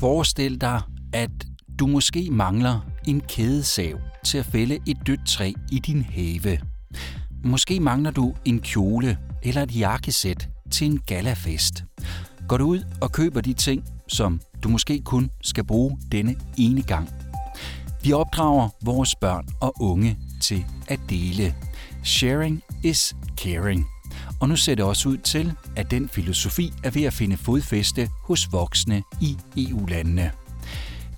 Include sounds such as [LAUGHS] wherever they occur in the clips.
Forestil dig, at du måske mangler en kædesav til at fælde et dødt træ i din have. Måske mangler du en kjole eller et jakkesæt til en galafest. Går du ud og køber de ting, som du måske kun skal bruge denne ene gang. Vi opdrager vores børn og unge til at dele. Sharing is caring. Og nu ser det også ud til, at den filosofi er ved at finde fodfæste hos voksne i EU-landene.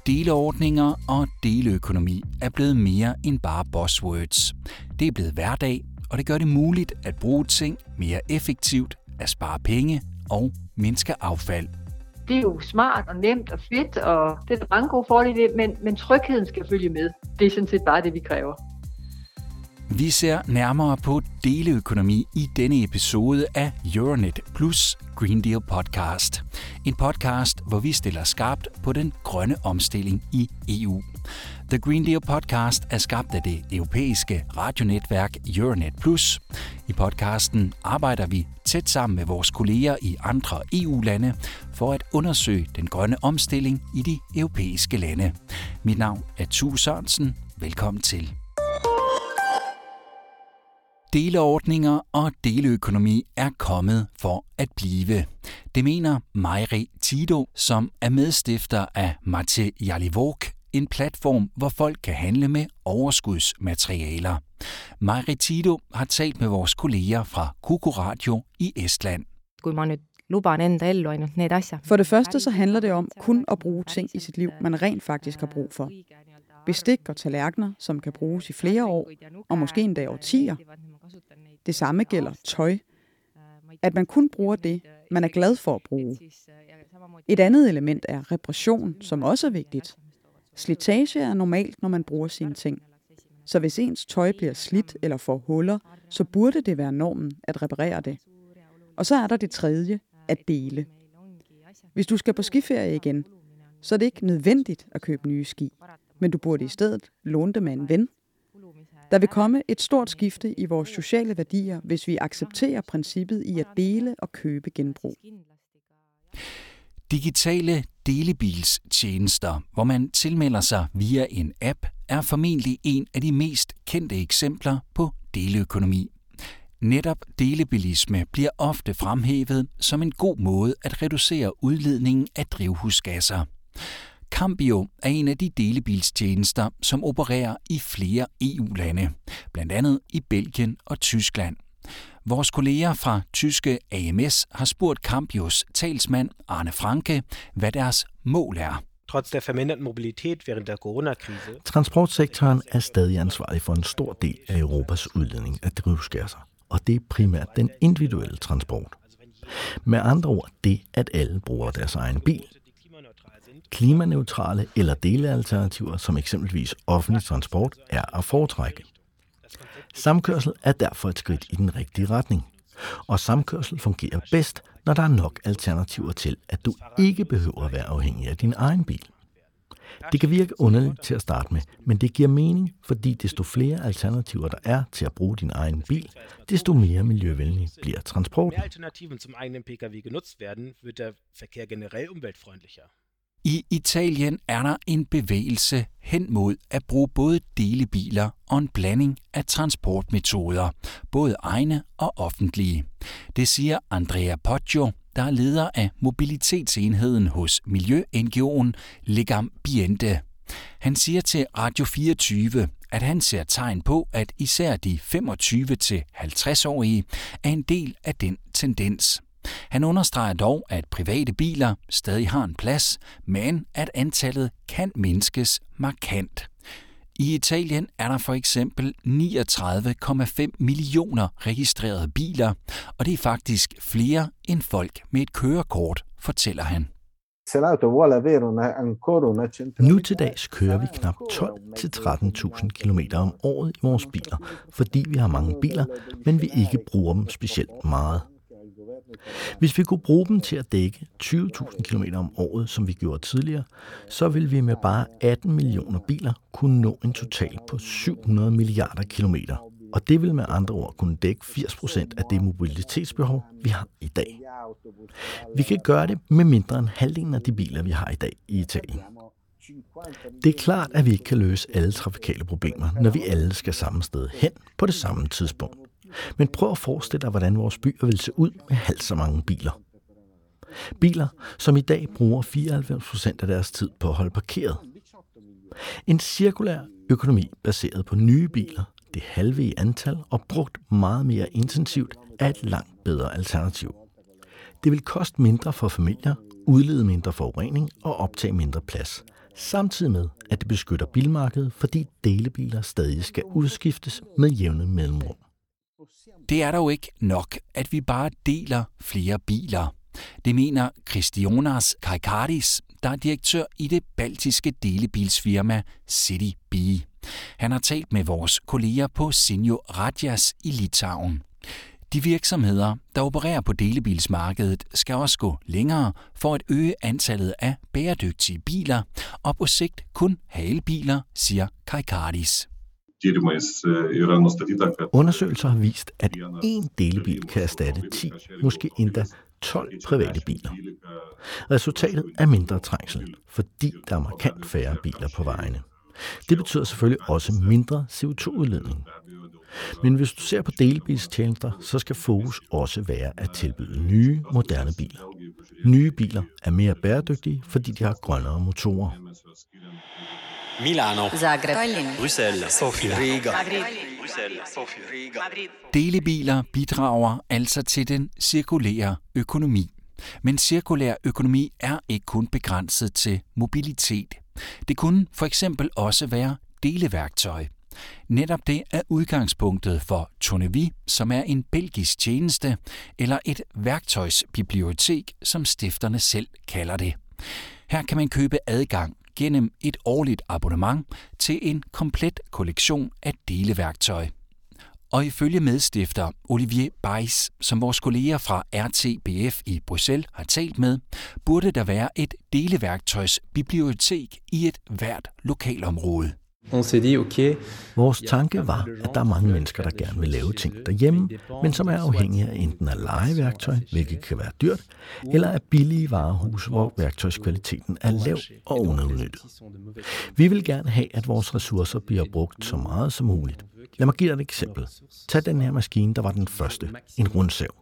Deleordninger og deleøkonomi er blevet mere end bare buzzwords. Det er blevet hverdag, og det gør det muligt at bruge ting mere effektivt, at spare penge og mindske affald. Det er jo smart og nemt og fedt, og det er der mange gode fordele men, men trygheden skal følge med. Det er sådan set bare det, vi kræver. Vi ser nærmere på deleøkonomi i denne episode af Euronet Plus Green Deal Podcast. En podcast, hvor vi stiller skarpt på den grønne omstilling i EU. The Green Deal Podcast er skabt af det europæiske radionetværk Euronet Plus. I podcasten arbejder vi tæt sammen med vores kolleger i andre EU-lande for at undersøge den grønne omstilling i de europæiske lande. Mit navn er Tue Sørensen. Velkommen til. Deleordninger og deleøkonomi er kommet for at blive. Det mener Majri Tido, som er medstifter af Mate Jalivok, en platform, hvor folk kan handle med overskudsmaterialer. Majri Tido har talt med vores kolleger fra Kuku Radio i Estland. Kui ma nüüd luban enda ellu ainult need asjad. For det første så handler det om kun at bruge ting i sit liv, man rent faktisk har brug for. Bestik og tallerkener, som kan bruges i flere år, og måske endda årtier. Det samme gælder tøj. At man kun bruger det, man er glad for at bruge. Et andet element er reparation, som også er vigtigt. Slitage er normalt, når man bruger sine ting. Så hvis ens tøj bliver slidt eller får huller, så burde det være normen at reparere det. Og så er der det tredje, at dele. Hvis du skal på skiferie igen, så er det ikke nødvendigt at købe nye ski, men du burde i stedet låne dem af en ven. Der vil komme et stort skifte i vores sociale værdier, hvis vi accepterer princippet i at dele og købe genbrug. Digitale delebilstjenester, hvor man tilmelder sig via en app, er formentlig en af de mest kendte eksempler på deleøkonomi. Netop delebilisme bliver ofte fremhævet som en god måde at reducere udledningen af drivhusgasser. Cambio er en af de delebilstjenester, som opererer i flere EU-lande, blandt andet i Belgien og Tyskland. Vores kolleger fra tyske AMS har spurgt Cambios talsmand Arne Franke, hvad deres mål er. Trotz der verminderten Mobilität während der Corona-Krise. Transportsektoren er stadig ansvarlig for en stor del af Europas udledning af drivhusgasser, og det er primært den individuelle transport. Med andre ord det, at alle bruger deres egen bil. Klimaneutrale eller delealternativer, som eksempelvis offentlig transport, er at foretrække. Samkørsel er derfor et skridt i den rigtige retning. Og samkørsel fungerer bedst, når der er nok alternativer til, at du ikke behøver at være afhængig af din egen bil. Det kan virke underligt til at starte med, men det giver mening, fordi desto flere alternativer der er til at bruge din egen bil, desto mere miljøvenlig bliver transporten. Alternativen zum eigenen Pkw genutzt werden, wird der Verkehr generell umweltfreundlicher. I Italien er der en bevægelse hen mod at bruge både delebiler og en blanding af transportmetoder, både egne og offentlige. Det siger Andrea Poggio, der er leder af mobilitetsenheden hos miljø-NGO'en Legambiente. Han siger til Radio 24, at han ser tegn på, at især de 25-50-årige er en del af den tendens. Han understreger dog, at private biler stadig har en plads, men at antallet kan mindskes markant. I Italien er der for eksempel 39,5 millioner registrerede biler, og det er faktisk flere end folk med et kørekort, fortæller han. Nu til dags kører vi knap 12-13.000 km om året i vores biler, fordi vi har mange biler, men vi ikke bruger dem specielt meget. Hvis vi kunne bruge dem til at dække 20.000 km om året, som vi gjorde tidligere, så ville vi med bare 18 millioner biler kunne nå en total på 700 milliarder kilometer. Og det vil med andre ord kunne dække 80% af det mobilitetsbehov, vi har i dag. Vi kan gøre det med mindre end halvdelen af de biler, vi har i dag i Italien. Det er klart, at vi ikke kan løse alle trafikale problemer, når vi alle skal samme sted hen på det samme tidspunkt. Men prøv at forestille dig, hvordan vores byer vil se ud med halvt så mange biler. Biler, som i dag bruger 94% af deres tid på at holde parkeret. En cirkulær økonomi baseret på nye biler, det halve i antal og brugt meget mere intensivt, er et langt bedre alternativ. Det vil koste mindre for familier, udlede mindre forurening og optage mindre plads, samtidig med, at det beskytter bilmarkedet, fordi delebiler stadig skal udskiftes med jævne mellemrum. Det er dog ikke nok, at vi bare deler flere biler. Det mener Christionas Kaikardis, der er direktør i det baltiske delebilsfirma City B. Han har talt med vores kolleger på Sinjo Radjas i Litauen. De virksomheder, der opererer på delebilsmarkedet, skal også gå længere for at øge antallet af bæredygtige biler, og på sigt kun halebiler, siger Kaikardis. Undersøgelser har vist, at én delebil kan erstatte 10, måske endda 12 private biler. Resultatet er mindre trængsel, fordi der er markant færre biler på vejene. Det betyder selvfølgelig også mindre CO2-udledning. Men hvis du ser på delebilstjenester, så skal fokus også være at tilbyde nye, moderne biler. Nye biler er mere bæredygtige, fordi de har grønnere motorer. Milano, Zagreb, Bruxelles, Sofia, Riga. Delebiler bidrager altså til den cirkulære økonomi. Men cirkulær økonomi er ikke kun begrænset til mobilitet. Det kunne for eksempel også være deleværktøj. Netop det er udgangspunktet for Tonevi, som er en belgisk tjeneste, eller et værktøjsbibliotek, som stifterne selv kalder det. Her kan man købe adgang gennem et årligt abonnement til en komplet kollektion af deleværktøj. Og ifølge medstifter Olivier Beis, som vores kolleger fra RTBF i Bruxelles har talt med, burde der være et deleværktøjsbibliotek i et hvert lokalområde. Vores tanke var, at der er mange mennesker, der gerne vil lave ting derhjemme, men som er afhængige af enten af legeværktøj, hvilket kan være dyrt, eller af billige varehus, hvor værktøjskvaliteten er lav og underudnyttet. Vi vil gerne have, at vores ressourcer bliver brugt så meget som muligt. Lad mig give dig et eksempel. Tag den her maskine, der var den første. En rundsav.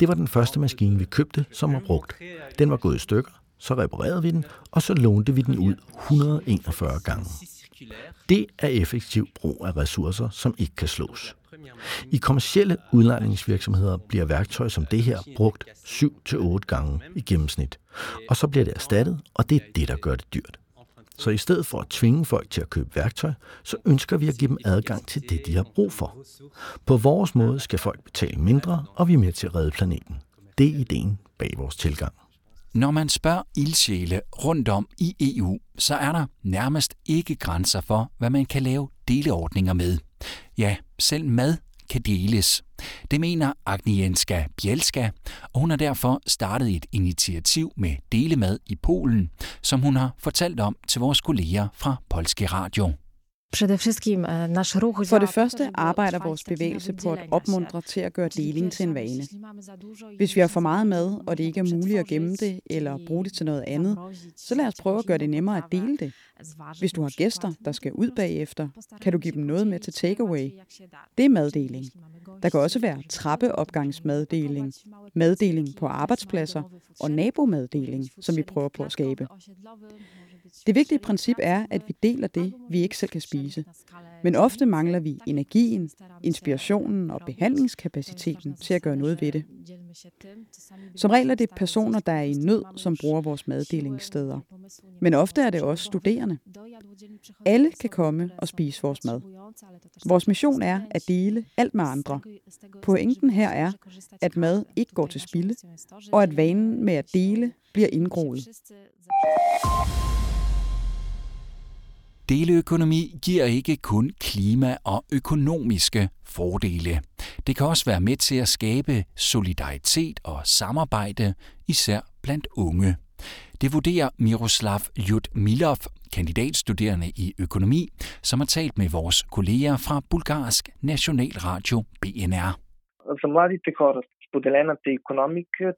Det var den første maskine, vi købte, som var brugt. Den var gået i stykker, så reparerede vi den, og så lånte vi den ud 141 gange. Det er effektiv brug af ressourcer, som ikke kan slås. I kommersielle udlejningsvirksomheder bliver værktøj som det her brugt 7-8 gange i gennemsnit, og så bliver det erstattet, og det er det, der gør det dyrt. Så i stedet for at tvinge folk til at købe værktøj, så ønsker vi at give dem adgang til det, de har brug for. På vores måde skal folk betale mindre, og vi er med til at redde planeten. Det er ideen bag vores tilgang. Når man spørger ildsjæle rundt om i EU, så er der nærmest ikke grænser for, hvad man kan lave deleordninger med. Ja, selv mad kan deles. Det mener Agnieszka Bielska, og hun har derfor startet et initiativ med delemad i Polen, som hun har fortalt om til vores kolleger fra Polske Radio. For det første arbejder vores bevægelse på at opmuntre til at gøre deling til en vane. Hvis vi har for meget mad, og det ikke er muligt at gemme det eller bruge det til noget andet, så lad os prøve at gøre det nemmere at dele det. Hvis du har gæster, der skal ud bagefter, kan du give dem noget med til takeaway. Det er maddeling. Der kan også være trappeopgangsmaddeling, maddeling på arbejdspladser og nabomaddeling, som vi prøver på at skabe. Det vigtige princip er, at vi deler det, vi ikke selv kan spise. Men ofte mangler vi energien, inspirationen og behandlingskapaciteten til at gøre noget ved det. Som regel er det personer, der er i nød, som bruger vores maddelingssteder. Men ofte er det også studerende. Alle kan komme og spise vores mad. Vores mission er at dele alt med andre. Pointen her er, at mad ikke går til spilde, og at vanen med at dele bliver indgroet. Deleøkonomi giver ikke kun klima- og økonomiske fordele. Det kan også være med til at skabe solidaritet og samarbejde, især blandt unge. Det vurderer Miroslav Ljudmilov, kandidatstuderende i økonomi, som har talt med vores kolleger fra Bulgarsk Nationalradio BNR.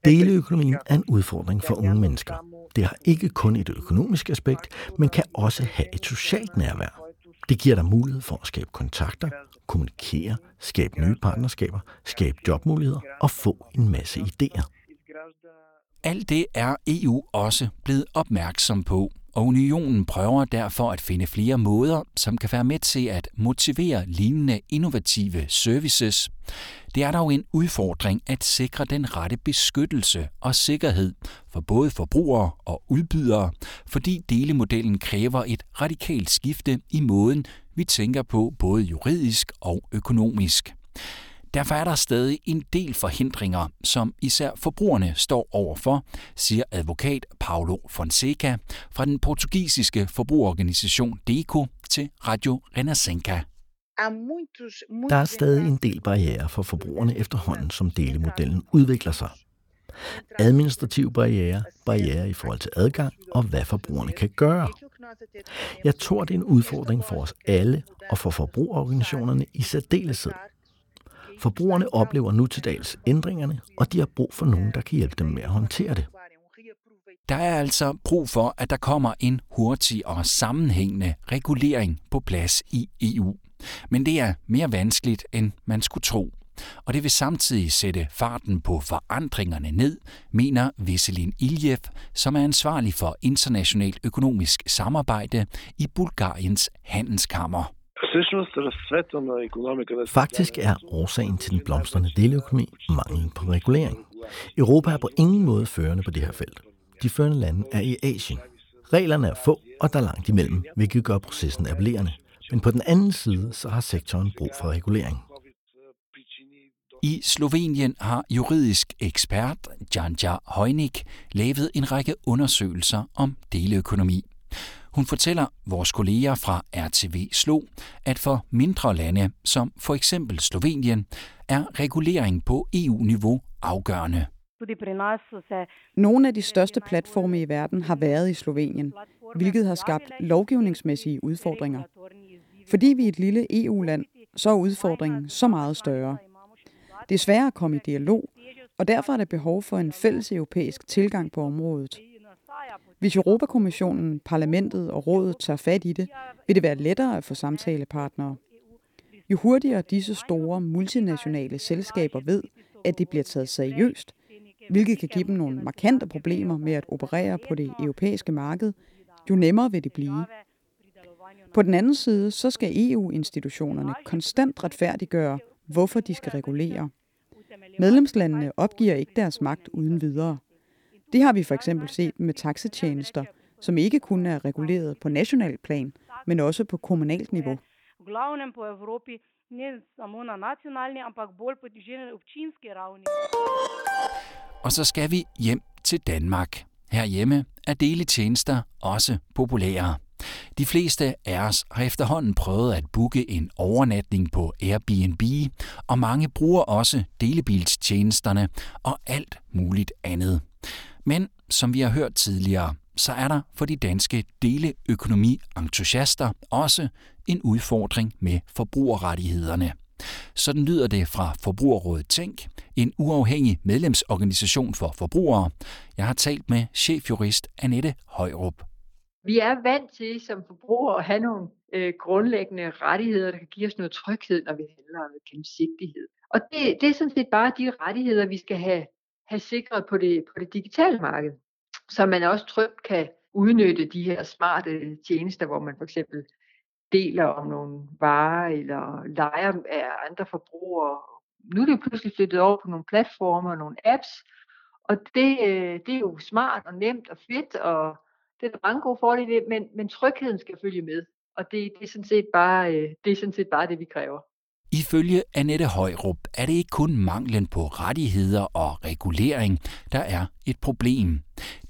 Deleøkonomien er en udfordring for unge mennesker. Det har ikke kun et økonomisk aspekt, men kan også have et socialt nærvær. Det giver dig mulighed for at skabe kontakter, kommunikere, skabe nye partnerskaber, skabe jobmuligheder og få en masse idéer. Alt det er EU også blevet opmærksom på, og unionen prøver derfor at finde flere måder, som kan være med til at motivere lignende innovative services. Det er dog en udfordring at sikre den rette beskyttelse og sikkerhed for både forbrugere og udbydere, fordi delemodellen kræver et radikalt skifte i måden, vi tænker på både juridisk og økonomisk. Derfor er der stadig en del forhindringer, som især forbrugerne står overfor, siger advokat Paulo Fonseca fra den portugisiske forbrugerorganisation DECO til Radio Renascença. Der er stadig en del barriere for forbrugerne efterhånden, som delemodellen udvikler sig. Administrative barriere, barriere i forhold til adgang og hvad forbrugerne kan gøre. Jeg tror, det er en udfordring for os alle og for forbrugerorganisationerne i særdeleshed. Forbrugerne oplever nu til dags ændringerne, og de har brug for nogen, der kan hjælpe dem med at håndtere det. Der er altså brug for, at der kommer en hurtig og sammenhængende regulering på plads i EU. Men det er mere vanskeligt, end man skulle tro. Og det vil samtidig sætte farten på forandringerne ned, mener Veselin Iljev, som er ansvarlig for internationalt økonomisk samarbejde i Bulgariens handelskammer. Faktisk er årsagen til den blomstrende deleøkonomi manglen på regulering. Europa er på ingen måde førende på det her felt. De førende lande er i Asien. Reglerne er få, og der er langt imellem, hvilket gør processen appellerende. Men på den anden side, så har sektoren brug for regulering. I Slovenien har juridisk ekspert Janja Hojnik lavet en række undersøgelser om deleøkonomi. Hun fortæller vores kolleger fra RTV Slo, at for mindre lande, som for eksempel Slovenien, er regulering på EU-niveau afgørende. Nogle af de største platforme i verden har været i Slovenien, hvilket har skabt lovgivningsmæssige udfordringer. Fordi vi er et lille EU-land, så er udfordringen så meget større. Det er svært at komme i dialog, og derfor er der behov for en fælles europæisk tilgang på området. Hvis Europakommissionen, parlamentet og rådet tager fat i det, vil det være lettere at få samtalepartnere. Jo hurtigere disse store multinationale selskaber ved, at det bliver taget seriøst, hvilket kan give dem nogle markante problemer med at operere på det europæiske marked, jo nemmere vil det blive. På den anden side, så skal EU-institutionerne konstant retfærdiggøre, hvorfor de skal regulere. Medlemslandene opgiver ikke deres magt uden videre. Det har vi for eksempel set med taxetjenester, som ikke kun er reguleret på national plan, men også på kommunalt niveau. Og så skal vi hjem til Danmark. Herhjemme er deletjenester også populære. De fleste af os har efterhånden prøvet at booke en overnatning på Airbnb, og mange bruger også delebilstjenesterne og alt muligt andet. Men som vi har hørt tidligere, så er der for de danske deleøkonomi-entusiaster også en udfordring med forbrugerrettighederne. Sådan lyder det fra Forbrugerrådet Tænk, en uafhængig medlemsorganisation for forbrugere. Jeg har talt med chefjurist Annette Højrup. Vi er vant til som forbrugere at have nogle øh, grundlæggende rettigheder, der kan give os noget tryghed, når vi handler med gennemsigtighed. Og det, det er sådan set bare de rettigheder, vi skal have have sikret på det, på det digitale marked, så man også trygt kan udnytte de her smarte tjenester, hvor man for eksempel deler om nogle varer eller leger af andre forbrugere. Nu er det pludselig flyttet over på nogle platformer og nogle apps, og det, øh, det er jo smart og nemt og fedt, og det er der mange gode fordele men, men trygheden skal følge med. Og det, det, er sådan set bare, øh, det er sådan set bare det, vi kræver. Ifølge Annette Højrup er det ikke kun manglen på rettigheder og regulering, der er et problem.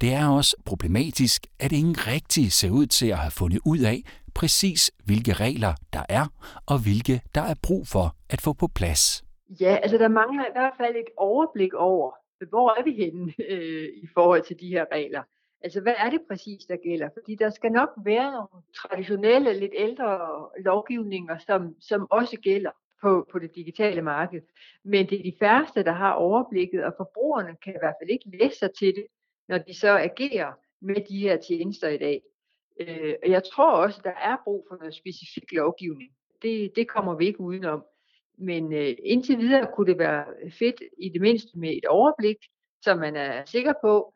Det er også problematisk, at ingen rigtig ser ud til at have fundet ud af præcis, hvilke regler der er, og hvilke der er brug for at få på plads. Ja, altså der mangler i hvert fald et overblik over, hvor er vi henne øh, i forhold til de her regler. Altså, hvad er det præcis, der gælder? Fordi der skal nok være nogle traditionelle, lidt ældre lovgivninger, som, som også gælder på, på det digitale marked. Men det er de færreste, der har overblikket, og forbrugerne kan i hvert fald ikke læse sig til det, når de så agerer med de her tjenester i dag. Øh, og jeg tror også, der er brug for noget specifik lovgivning. Det, det kommer vi ikke udenom. Men øh, indtil videre kunne det være fedt, i det mindste med et overblik, så man er sikker på,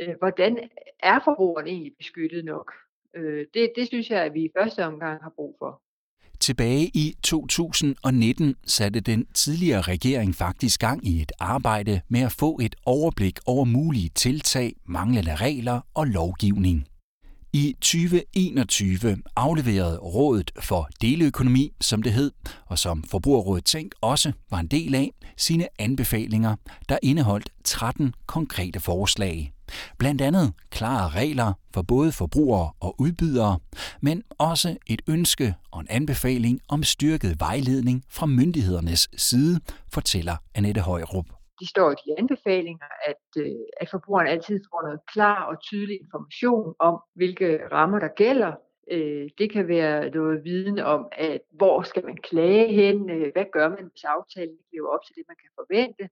øh, hvordan er forbrugeren egentlig beskyttet nok. Øh, det, det synes jeg, at vi i første omgang har brug for. Tilbage i 2019 satte den tidligere regering faktisk gang i et arbejde med at få et overblik over mulige tiltag, manglende regler og lovgivning. I 2021 afleverede Rådet for Deleøkonomi, som det hed, og som Forbrugerrådet Tænk også var en del af, sine anbefalinger, der indeholdt 13 konkrete forslag. Blandt andet klare regler for både forbrugere og udbydere, men også et ønske og en anbefaling om styrket vejledning fra myndighedernes side, fortæller Annette Højrup de står i de anbefalinger, at, øh, at forbrugeren altid får noget klar og tydelig information om, hvilke rammer der gælder. Øh, det kan være noget viden om, at hvor skal man klage hen, øh, hvad gør man, hvis aftalen ikke lever op til det, man kan forvente.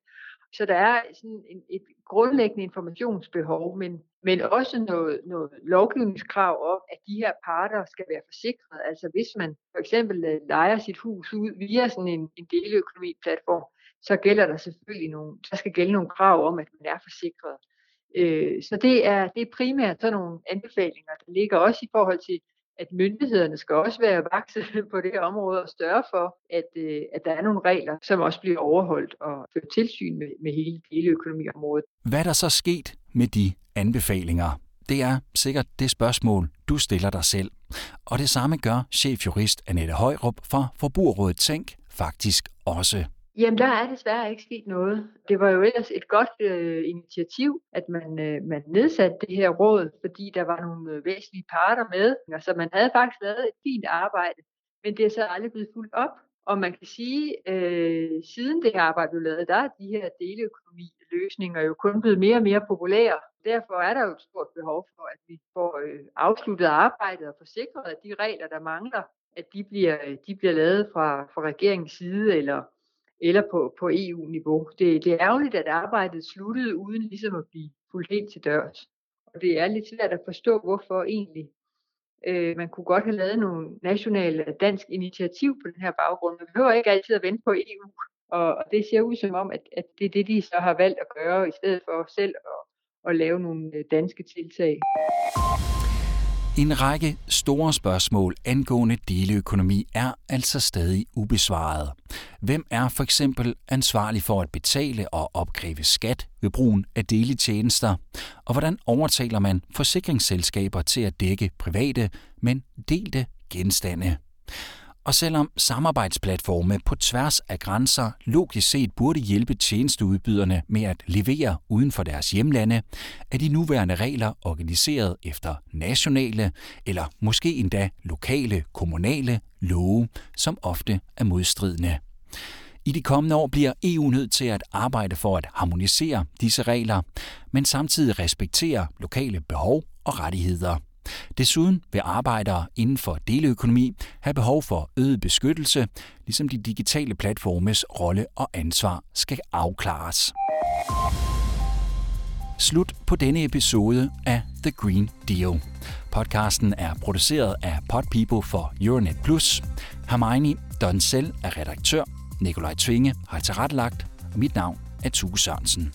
Så der er sådan en, et grundlæggende informationsbehov, men, men også noget, noget lovgivningskrav om, at de her parter skal være forsikret. Altså hvis man for eksempel øh, lejer leger sit hus ud via sådan en, en deleøkonomi-platform, så gælder der selvfølgelig nogle, der skal gælde nogle krav om, at man er forsikret. Øh, så det er, det er primært sådan nogle anbefalinger, der ligger også i forhold til, at myndighederne skal også være vakse [LAUGHS] på det her område og større for, at, øh, at der er nogle regler, som også bliver overholdt og ført tilsyn med, med hele deleøkonomiområdet. Hvad er der så sket med de anbefalinger? Det er sikkert det spørgsmål, du stiller dig selv. Og det samme gør chefjurist Annette Højrup fra Forbrugerrådet Tænk faktisk også. Jamen, der er desværre ikke sket noget. Det var jo ellers et godt øh, initiativ, at man, øh, man nedsatte det her råd, fordi der var nogle øh, væsentlige parter med. Så man havde faktisk lavet et fint arbejde, men det er så aldrig blevet fuldt op. Og man kan sige, øh, siden det her arbejde blev lavet, der er de her deleøkonomi-løsninger jo kun blevet mere og mere populære. Derfor er der jo et stort behov for, at vi får øh, afsluttet arbejdet og forsikret, at de regler, der mangler, at de bliver, øh, de bliver lavet fra, fra regeringens side, eller eller på, på EU-niveau. Det, det er ærgerligt, at arbejdet sluttede uden ligesom at blive fuldt helt til dørs. Og det er lidt svært at forstå, hvorfor egentlig. Øh, man kunne godt have lavet nogle nationale dansk initiativ på den her baggrund. Man behøver ikke altid at vente på EU. Og, og det ser ud som om, at, at det er det, de så har valgt at gøre, i stedet for selv at, at lave nogle øh, danske tiltag. En række store spørgsmål angående deleøkonomi er altså stadig ubesvaret. Hvem er for eksempel ansvarlig for at betale og opkræve skat ved brugen af deletjenester? Og hvordan overtaler man forsikringsselskaber til at dække private, men delte genstande? Og selvom samarbejdsplatforme på tværs af grænser logisk set burde hjælpe tjenesteudbyderne med at levere uden for deres hjemlande, er de nuværende regler organiseret efter nationale eller måske endda lokale, kommunale love, som ofte er modstridende. I de kommende år bliver EU nødt til at arbejde for at harmonisere disse regler, men samtidig respektere lokale behov og rettigheder. Desuden vil arbejdere inden for deleøkonomi have behov for øget beskyttelse, ligesom de digitale platformes rolle og ansvar skal afklares. Slut på denne episode af The Green Deal. Podcasten er produceret af Podpeople for Euronet Plus. Hermione Donsel er redaktør. Nikolaj Tvinge har tilrettelagt. Og mit navn er Tue Sørensen.